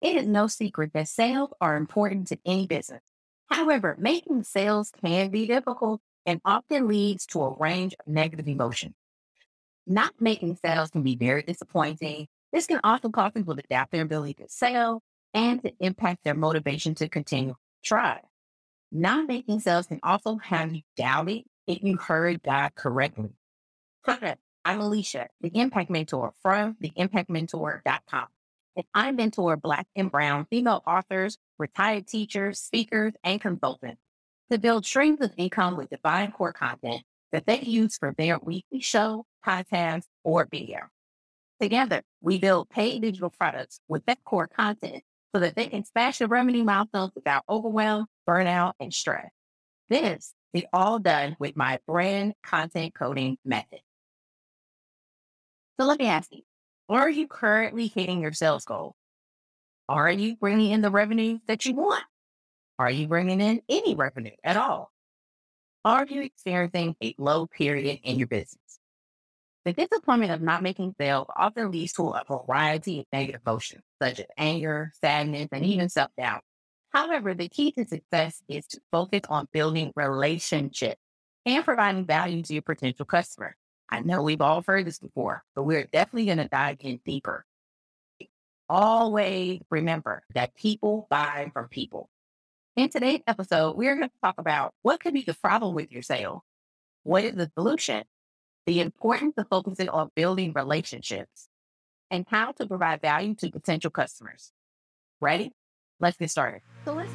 It is no secret that sales are important to any business. However, making sales can be difficult and often leads to a range of negative emotions. Not making sales can be very disappointing. This can also cause people to doubt their ability to sell and to impact their motivation to continue to try. Not making sales can also have you doubting if you heard God correctly. I'm Alicia, the Impact Mentor from theimpactmentor.com. And I mentor Black and Brown female authors, retired teachers, speakers, and consultants to build streams of income with divine core content that they use for their weekly show, podcast, or video. Together, we build paid digital products with that core content so that they can smash the revenue milestones without overwhelm, burnout, and stress. This is all done with my brand content coding method. So let me ask you, are you currently hitting your sales goal? Are you bringing in the revenue that you want? Are you bringing in any revenue at all? Are you experiencing a low period in your business? The disappointment of not making sales often leads to a variety of negative emotions, such as anger, sadness, and even self doubt. However, the key to success is to focus on building relationships and providing value to your potential customer. I know we've all heard this before, but we're definitely going to dive in deeper. Always remember that people buy from people. In today's episode, we're going to talk about what could be the problem with your sale, what is the solution, the importance of focusing on building relationships, and how to provide value to potential customers. Ready? Let's get started. So let's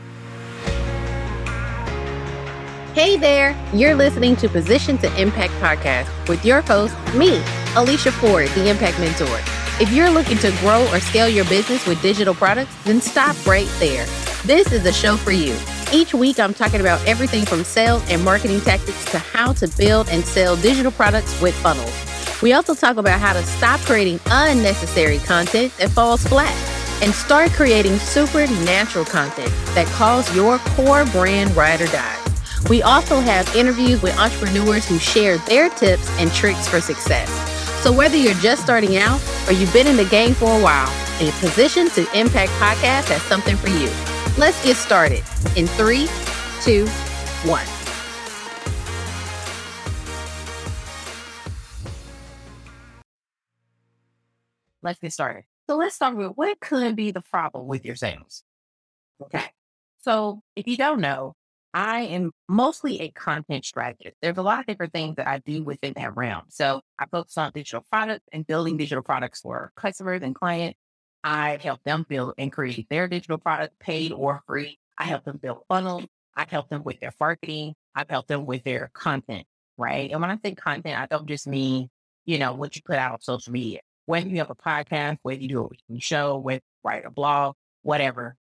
Hey there, you're listening to Position to Impact podcast with your host, me, Alicia Ford, the Impact Mentor. If you're looking to grow or scale your business with digital products, then stop right there. This is a show for you. Each week, I'm talking about everything from sales and marketing tactics to how to build and sell digital products with funnels. We also talk about how to stop creating unnecessary content that falls flat and start creating supernatural content that calls your core brand ride or die. We also have interviews with entrepreneurs who share their tips and tricks for success. So whether you're just starting out or you've been in the game for a while, a Position to Impact podcast has something for you. Let's get started in three, two, one. let's get started. So let's start with what could be the problem with your sales. Okay. So if you don't know, I am mostly a content strategist. There's a lot of different things that I do within that realm. So I focus on digital products and building digital products for customers and clients. I help them build and create their digital product, paid or free. I help them build funnels. I help them with their marketing. I help them with their content, right? And when I say content, I don't just mean, you know, what you put out on social media. Whether you have a podcast, whether you do a weekly show, whether you write a blog, whatever,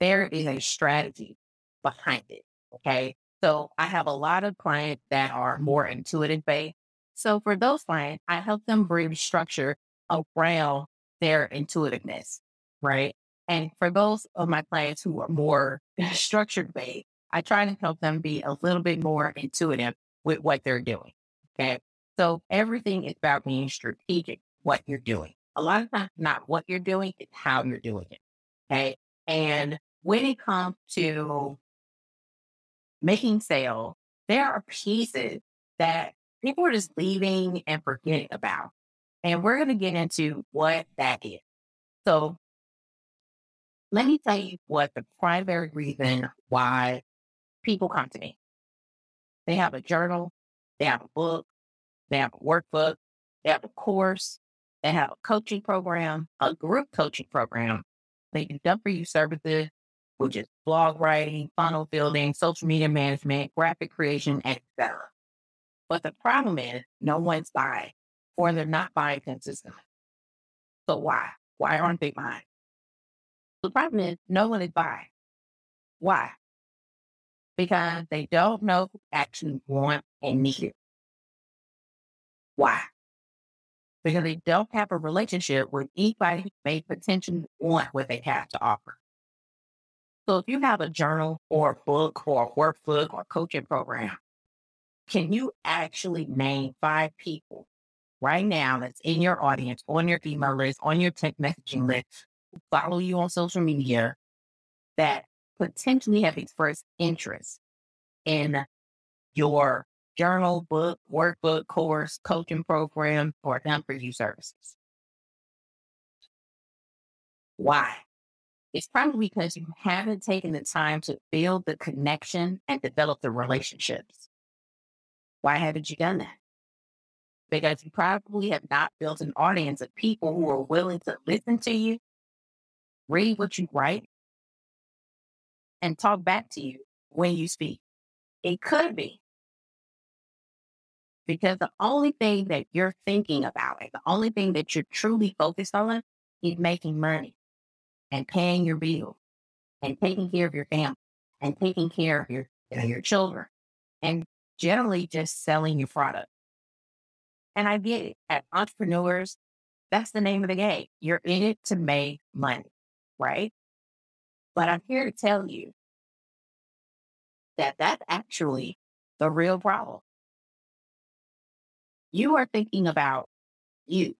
there is a strategy behind it. Okay. So I have a lot of clients that are mm-hmm. more intuitive based. So for those clients, I help them bring structure around their intuitiveness. Right. And for those of my clients who are more structured based, I try to help them be a little bit more intuitive with what they're doing. Okay. So everything is about being strategic, what you're doing. A lot of times, not what you're doing, it's how you're doing it. Okay. And when it comes to making sale, there are pieces that people are just leaving and forgetting about. And we're going to get into what that is. So let me tell you what the primary reason why people come to me. They have a journal, they have a book, they have a workbook, they have a course, they have a coaching program, a group coaching program. They do done for you services, which is blog writing, funnel building, social media management, graphic creation, etc. But the problem is no one's buying or they're not buying consistently. So why? Why aren't they buying? The problem is no one is buying. Why? Because they don't know who actually want and need it. Why? Because they don't have a relationship with anybody who may potentially want what they have to offer. So if you have a journal or a book or a workbook or coaching program, can you actually name five people right now that's in your audience, on your email list, on your text messaging list who follow you on social media that potentially have expressed interest in your journal, book, workbook, course, coaching program, or done for you services. Why? It's probably because you haven't taken the time to build the connection and develop the relationships. Why haven't you done that? Because you probably have not built an audience of people who are willing to listen to you, read what you write, and talk back to you when you speak. It could be because the only thing that you're thinking about and the only thing that you're truly focused on is making money and paying your bills and taking care of your family and taking care of your, you know, your children and generally just selling your product. And I get it. As entrepreneurs, that's the name of the game. You're in it to make money, right? But I'm here to tell you that that's actually the real problem. You are thinking about you.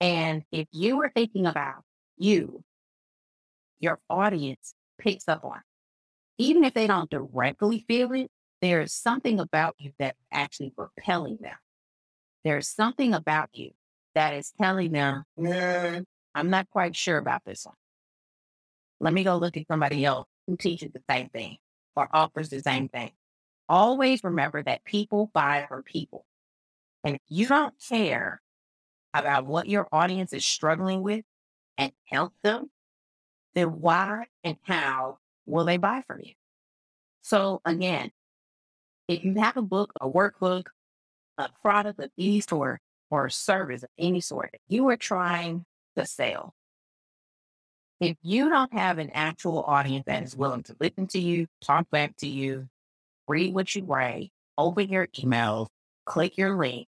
And if you are thinking about you, your audience picks up on. Even if they don't directly feel it, there is something about you that's actually repelling them. There's something about you that is telling them, nah, I'm not quite sure about this one. Let me go look at somebody else who teaches the same thing or offers the same thing. Always remember that people buy for people. And if you don't care about what your audience is struggling with and help them, then why and how will they buy from you? So again, if you have a book, a workbook, a product of any sort, or a service of any sort that you are trying to sell, if you don't have an actual audience that is willing to listen to you, talk back to you, read what you write, open your emails, click your link,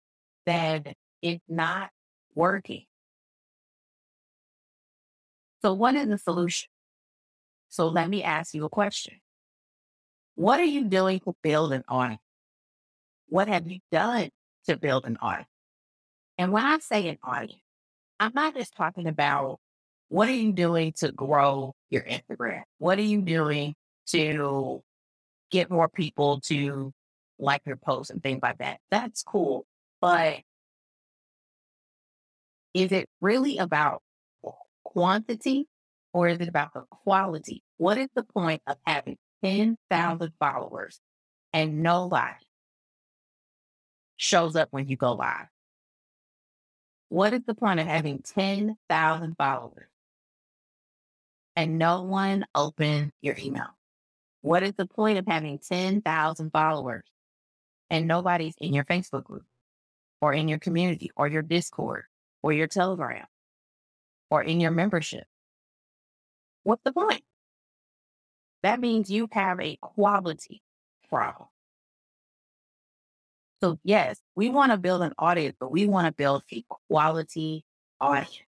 then it's not working. So, what is the solution? So, let me ask you a question. What are you doing to build an audience? What have you done to build an audience? And when I say an audience, I'm not just talking about what are you doing to grow your Instagram? What are you doing to get more people to like your posts and things like that? That's cool. But is it really about quantity or is it about the quality? What is the point of having 10,000 mm-hmm. followers and nobody shows up when you go live? What is the point of having 10,000 followers and no one open your email? What is the point of having 10,000 followers and nobody's in your Facebook group or in your community or your Discord or your Telegram or in your membership? What's the point? That means you have a quality problem. So, yes, we want to build an audience, but we want to build a quality audience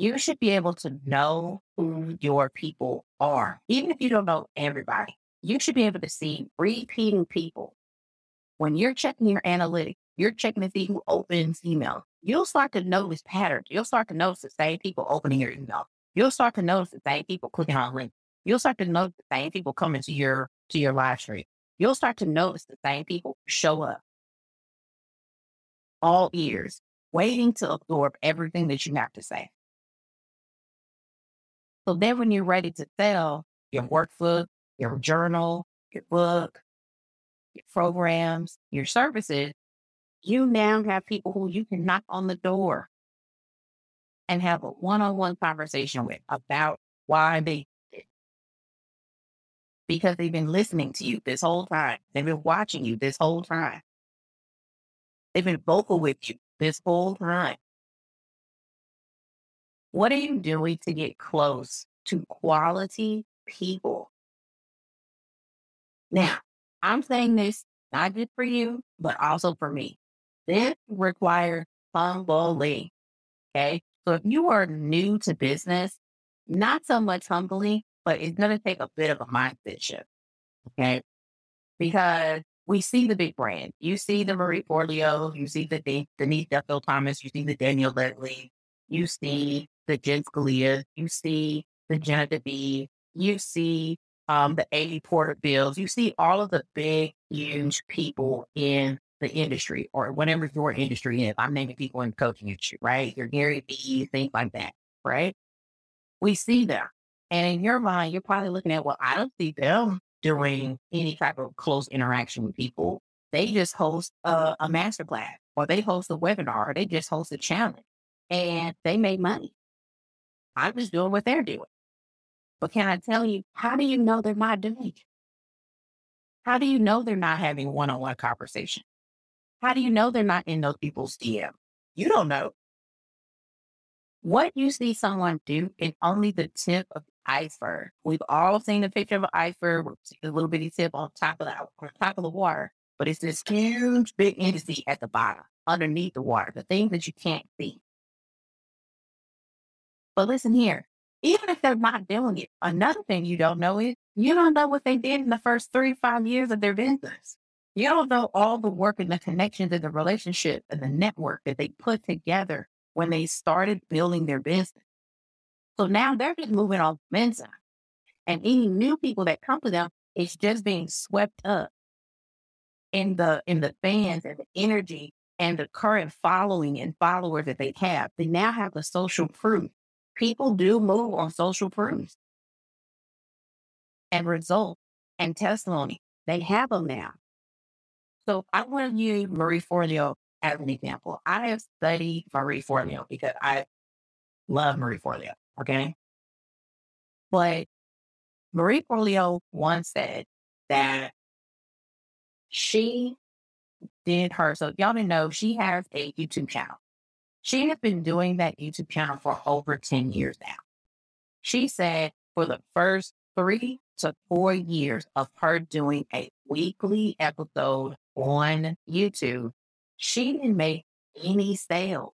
you should be able to know who your people are, even if you don't know everybody. You should be able to see repeating people. When you're checking your analytics, you're checking to see who opens email. You'll start to notice patterns. You'll start to notice the same people opening your email. You'll start to notice the same people clicking on links. You'll start to notice the same people coming to your to your live stream. You'll start to notice the same people show up. All ears, waiting to absorb everything that you have to say. So then when you're ready to sell your workbook, your journal, your book, your programs, your services, you now have people who you can knock on the door and have a one-on-one conversation with about why they did. Because they've been listening to you this whole time. They've been watching you this whole time. They've been vocal with you this whole time. What are you doing to get close to quality people? Now, I'm saying this not just for you, but also for me. This requires humbling. Okay. So if you are new to business, not so much humbling, but it's going to take a bit of a mindset shift. Okay. Because we see the big brand. You see the Marie Forleo, you see the De- Denise Duffield Thomas, you see the Danielle Leslie, you see the Jen Scalia, you see the Jenna DeBee, you see um, the Amy Porterfields, you see all of the big, huge people in the industry or whatever your industry is. I'm naming people in coaching industry, right? Your Gary Vee, things like that, right? We see them. And in your mind, you're probably looking at, well, I don't see them doing any type of close interaction with people. They just host a, a master class or they host a webinar or they just host a challenge and they make money. I'm just doing what they're doing. But can I tell you, how do you know they're not doing it? How do you know they're not having one on one conversation? How do you know they're not in those people's DM? You don't know. What you see someone do is only the tip of the iceberg. We've all seen the picture of an iceberg, with a little bitty tip on top of the on top of the water, but it's this huge big entity at the bottom, underneath the water, the thing that you can't see. But listen here, even if they're not doing it, another thing you don't know is you don't know what they did in the first three, five years of their business. You don't know all the work and the connections and the relationship and the network that they put together when they started building their business. So now they're just moving on Mensa. And any new people that come to them is just being swept up in the in the fans and the energy and the current following and followers that they have. They now have the social proof people do move on social proofs and results and testimony. They have them now. So I want to use Marie Forleo as an example. I have studied Marie Forleo because I love Marie Forleo. Okay. But Marie Forleo once said that she did her. So y'all didn't know she has a YouTube channel. She has been doing that YouTube channel for over 10 years now. She said for the first three to four years of her doing a weekly episode on YouTube, she didn't make any sales.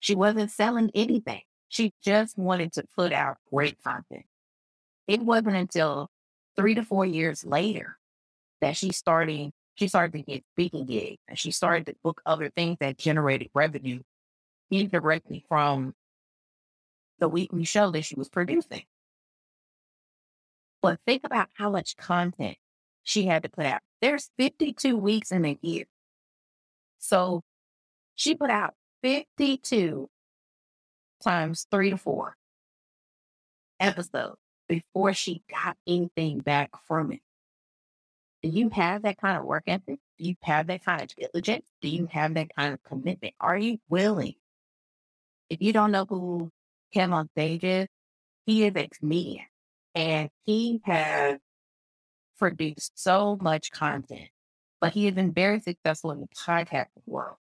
She wasn't selling anything. She just wanted to put out great content. It wasn't until three to four years later that she started she started to get speaking gigs and she started to book other things that generated revenue indirectly from the weekly show that she was producing. But think about how much content she had to put out. There's 52 weeks in a year. So she put out 52 times three to four episodes before she got anything back from it. Do you have that kind of work ethic? Do you have that kind of diligence? Do you have that kind of commitment? Are you willing if you don't know who Kim on stage is, he is a comedian and he has produced so much content, but he has been very successful in the podcast world.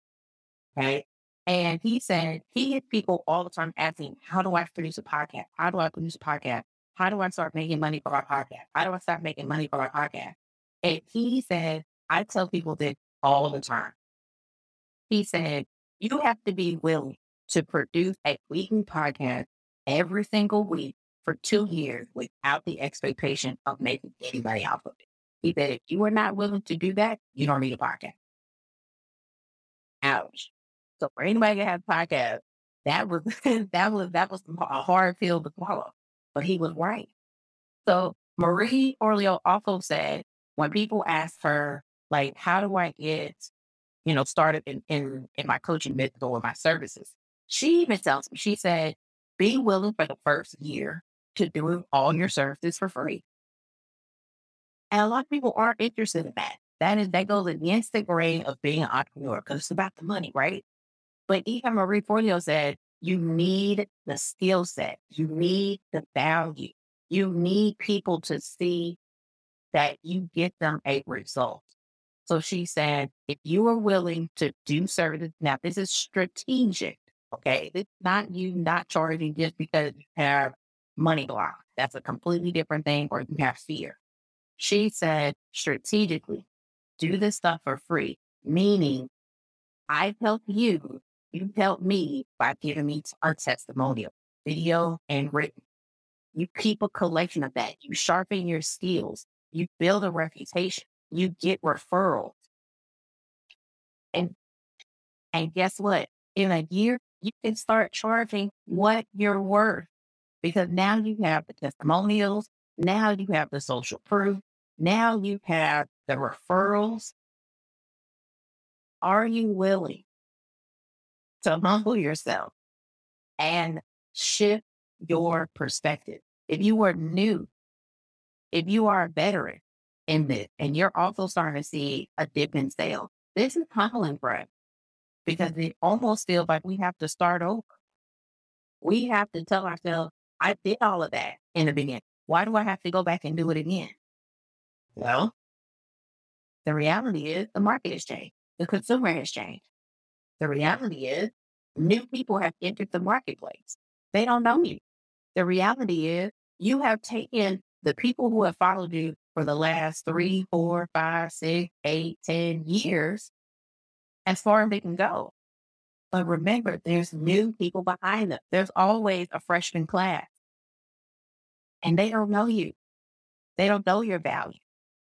Right. And he said he gets people all the time asking, How do I produce a podcast? How do I produce a podcast? How do I start making money for our podcast? How do I start making money for our podcast? And he said, I tell people this all the time. He said, You have to be willing to produce a weekly podcast every single week for two years without the expectation of making any money off of it. He said, if you are not willing to do that, you don't need a podcast. Ouch. So for anybody that has a podcast, that was that was that was a hard pill to swallow. But he was right. So Marie Forleo also said when people ask her, like, how do I get, you know, started in in, in my coaching method or my services? She even tells me, she said, be willing for the first year to do all your services for free. And a lot of people aren't interested in that. That is that goes against the grain of being an entrepreneur because it's about the money, right? But even Marie Forleo said, you need the skill set, you need the value, you need people to see that you get them a result. So she said, if you are willing to do services, now this is strategic. Okay. It's not you not charging just because you have money block. That's a completely different thing, or you have fear. She said strategically, do this stuff for free, meaning I've helped you, you've helped me by giving me our testimonial, video and written. You keep a collection of that. You sharpen your skills. You build a reputation. you get referrals. And and guess what? In a year, you can start charging what you're worth because now you have the testimonials, now you have the social proof, now you have the referrals. Are you willing to humble yourself and shift your perspective? If you are new, if you are a veteran in this, and you're also starting to see a dip in sales, this is humbling, Brett, because it almost feels like we have to start over. We have to tell ourselves, I did all of that in the beginning. Why do I have to go back and do it again? Well, the reality is the market has changed. The consumer has changed. The reality is new people have entered the marketplace. They don't know you. The reality is you have taken the people who have followed you for the last three, four, five, six, eight, ten years as far as they can go. But remember, there's new people behind them. There's always a freshman class. And they don't know you. They don't know your value.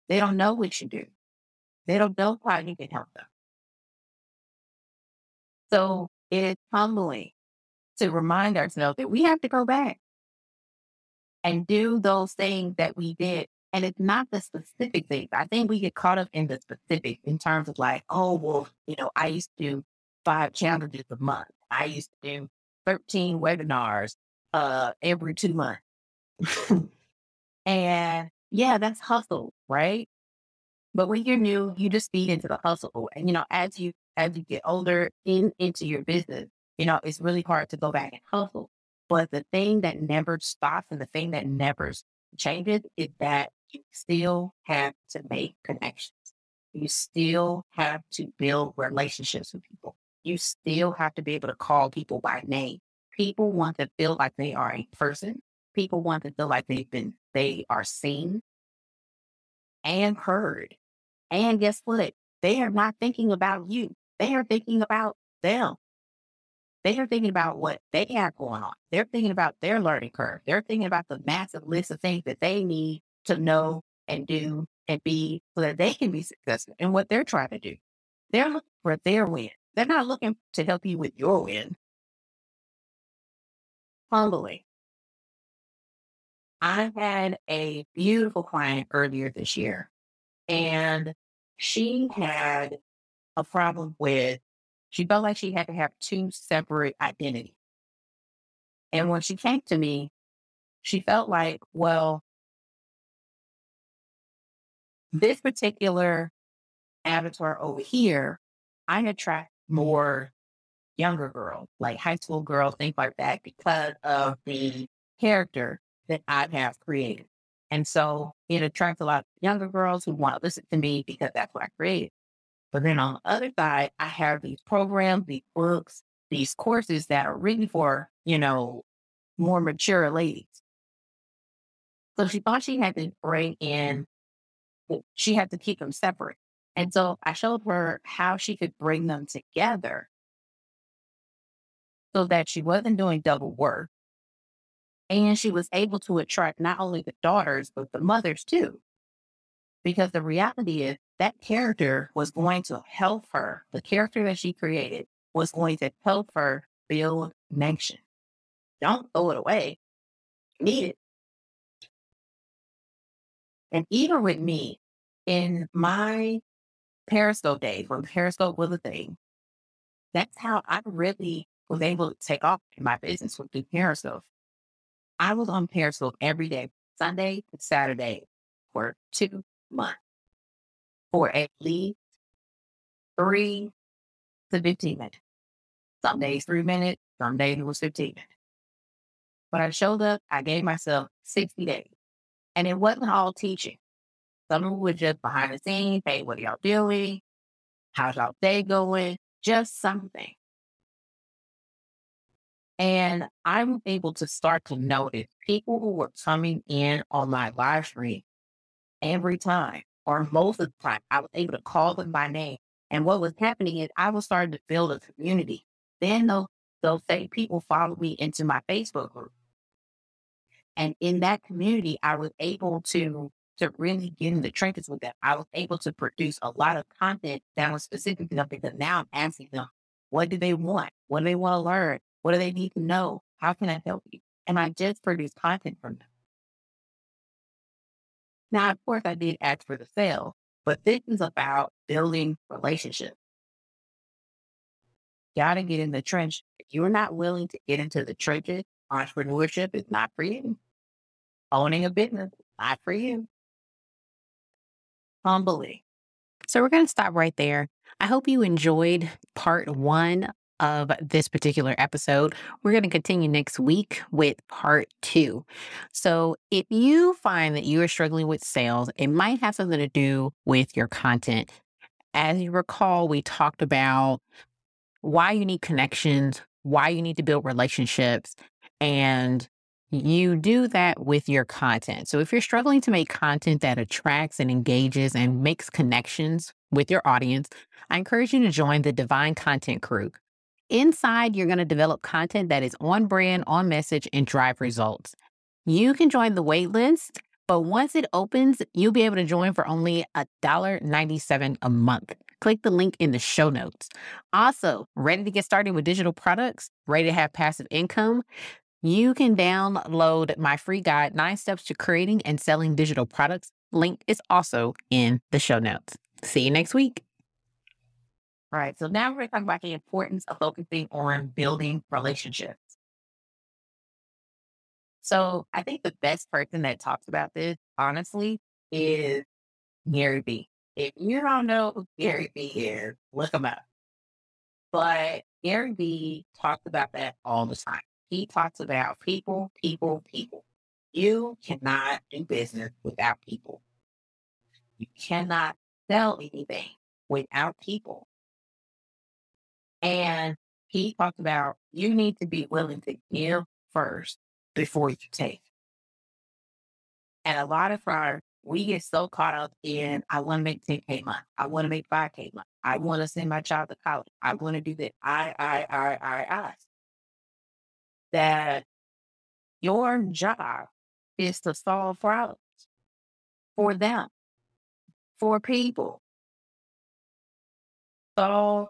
They don't know what you do. They don't know how you can help them. So it is humbling to remind ourselves that we have to go back and do those things that we did. And it's not the specific things. I think we get caught up in the specific in terms of like, oh, well, you know, I used to do five challenges a month. I used to do 13 webinars uh, every two months. and yeah, that's hustle, right? But when you're new, you just feed into the hustle. And you know, as you as you get older in into your business, you know, it's really hard to go back and hustle. But the thing that never stops and the thing that never changes is that you still have to make connections. You still have to build relationships with people. You still have to be able to call people by name. People want to feel like they are a person. People want to feel like they've been, they are seen and heard. And guess what? They are not thinking about you. They are thinking about them. They are thinking about what they have going on. They're thinking about their learning curve. They're thinking about the massive list of things that they need to know and do and be so that they can be successful in what they're trying to do. They're looking for their win. They're not looking to help you with your win. Humbly. I had a beautiful client earlier this year, and she had a problem with, she felt like she had to have two separate identities. And when she came to me, she felt like, well, this particular avatar over here, I attract more younger girls, like high school girls, things like that, because of the character that I have created. And so it attracts a lot of younger girls who want to listen to me because that's what I created. But then on the other side, I have these programs, these books, these courses that are written for, you know, more mature ladies. So she thought she had to bring in, she had to keep them separate. And so I showed her how she could bring them together so that she wasn't doing double work and she was able to attract not only the daughters, but the mothers too. Because the reality is that character was going to help her. The character that she created was going to help her build nation. Don't throw it away. need it. And even with me, in my Periscope days, when Periscope was a thing, that's how I really was able to take off in my business with the Periscope. I was on Periscope every day, Sunday to Saturday, for two months, for at least three to 15 minutes. Some days, three minutes, some days it was 15 minutes. But I showed up, I gave myself 60 days. And it wasn't all teaching. Some of it was just behind the scenes. Hey, what are y'all doing? How's y'all day going? Just something. And I'm able to start to notice people who were coming in on my live stream every time, or most of the time, I was able to call them by name. And what was happening is I was starting to build a community. Then they'll, they'll people followed me into my Facebook group. And in that community, I was able to to really get in the trenches with them. I was able to produce a lot of content that was specific to them because now I'm asking them, what do they want? What do they want to learn? What do they need to know? How can I help you? And I just produce content from them. Now, of course, I did ask for the sale, but this is about building relationships. Gotta get in the trench. If you're not willing to get into the trenches, entrepreneurship is not for you. Owning a business, is not for you. Humbly. So we're going to stop right there. I hope you enjoyed part one of this particular episode. We're going to continue next week with part two. So, if you find that you are struggling with sales, it might have something to do with your content. As you recall, we talked about why you need connections, why you need to build relationships, and you do that with your content. So if you're struggling to make content that attracts and engages and makes connections with your audience, I encourage you to join the Divine Content Crew. Inside, you're going to develop content that is on brand, on message, and drive results. You can join the waitlist, but once it opens, you'll be able to join for only $1.97 a month. Click the link in the show notes. Also, ready to get started with digital products? Ready to have passive income? You can download my free guide, Nine Steps to Creating and Selling Digital Products. Link is also in the show notes. See you next week. Right. So now we're going to talk about the importance of focusing on building relationships. So I think the best person that talks about this, honestly, is Gary Vee. If you don't know who Gary Vee is, look him up. But Gary Vee talks about that all the time. He talks about people, people, people. You cannot do business without people. You cannot sell anything without people. And he talked about you need to be willing to give first before you take. And a lot of our we get so caught up in I want to make 10K month. I want to make 5K month. I want to send my child to college. I want to do that. I, I, I, I, I. That your job is to solve problems for them, for people. Solve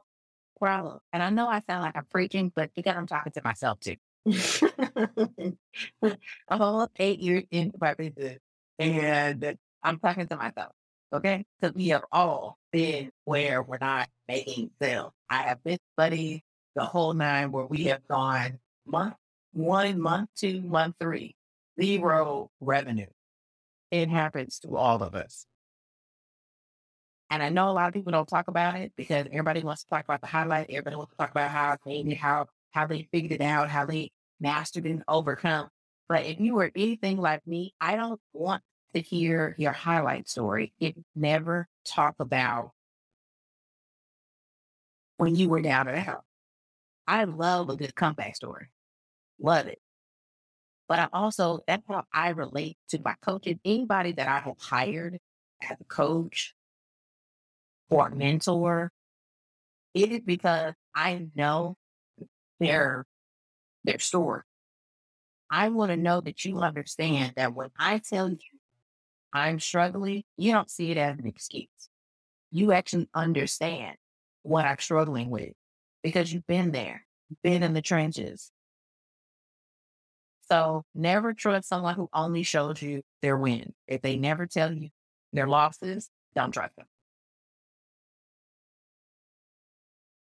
problem. And I know I sound like I'm preaching, but because I'm talking to myself too. a whole eight years into my business, and I'm talking to myself. Okay, because we have all been where we're not making sales. I have been studying the whole nine where we have gone month one, month two, month three, zero revenue. It happens to all of us. And I know a lot of people don't talk about it because everybody wants to talk about the highlight. Everybody wants to talk about how they how how they figured it out, how they mastered and overcome. But if you were anything like me, I don't want to hear your highlight story. It never talk about when you were down and out. I love a good comeback story. Love it. But I also, that's how I relate to my coaches. Anybody that I have hired as a coach or mentor, it is because I know their their story. I want to know that you understand that when I tell you I'm struggling, you don't see it as an excuse. You actually understand what I'm struggling with because you've been there, been in the trenches. So never trust someone who only shows you their win. If they never tell you their losses, don't trust them.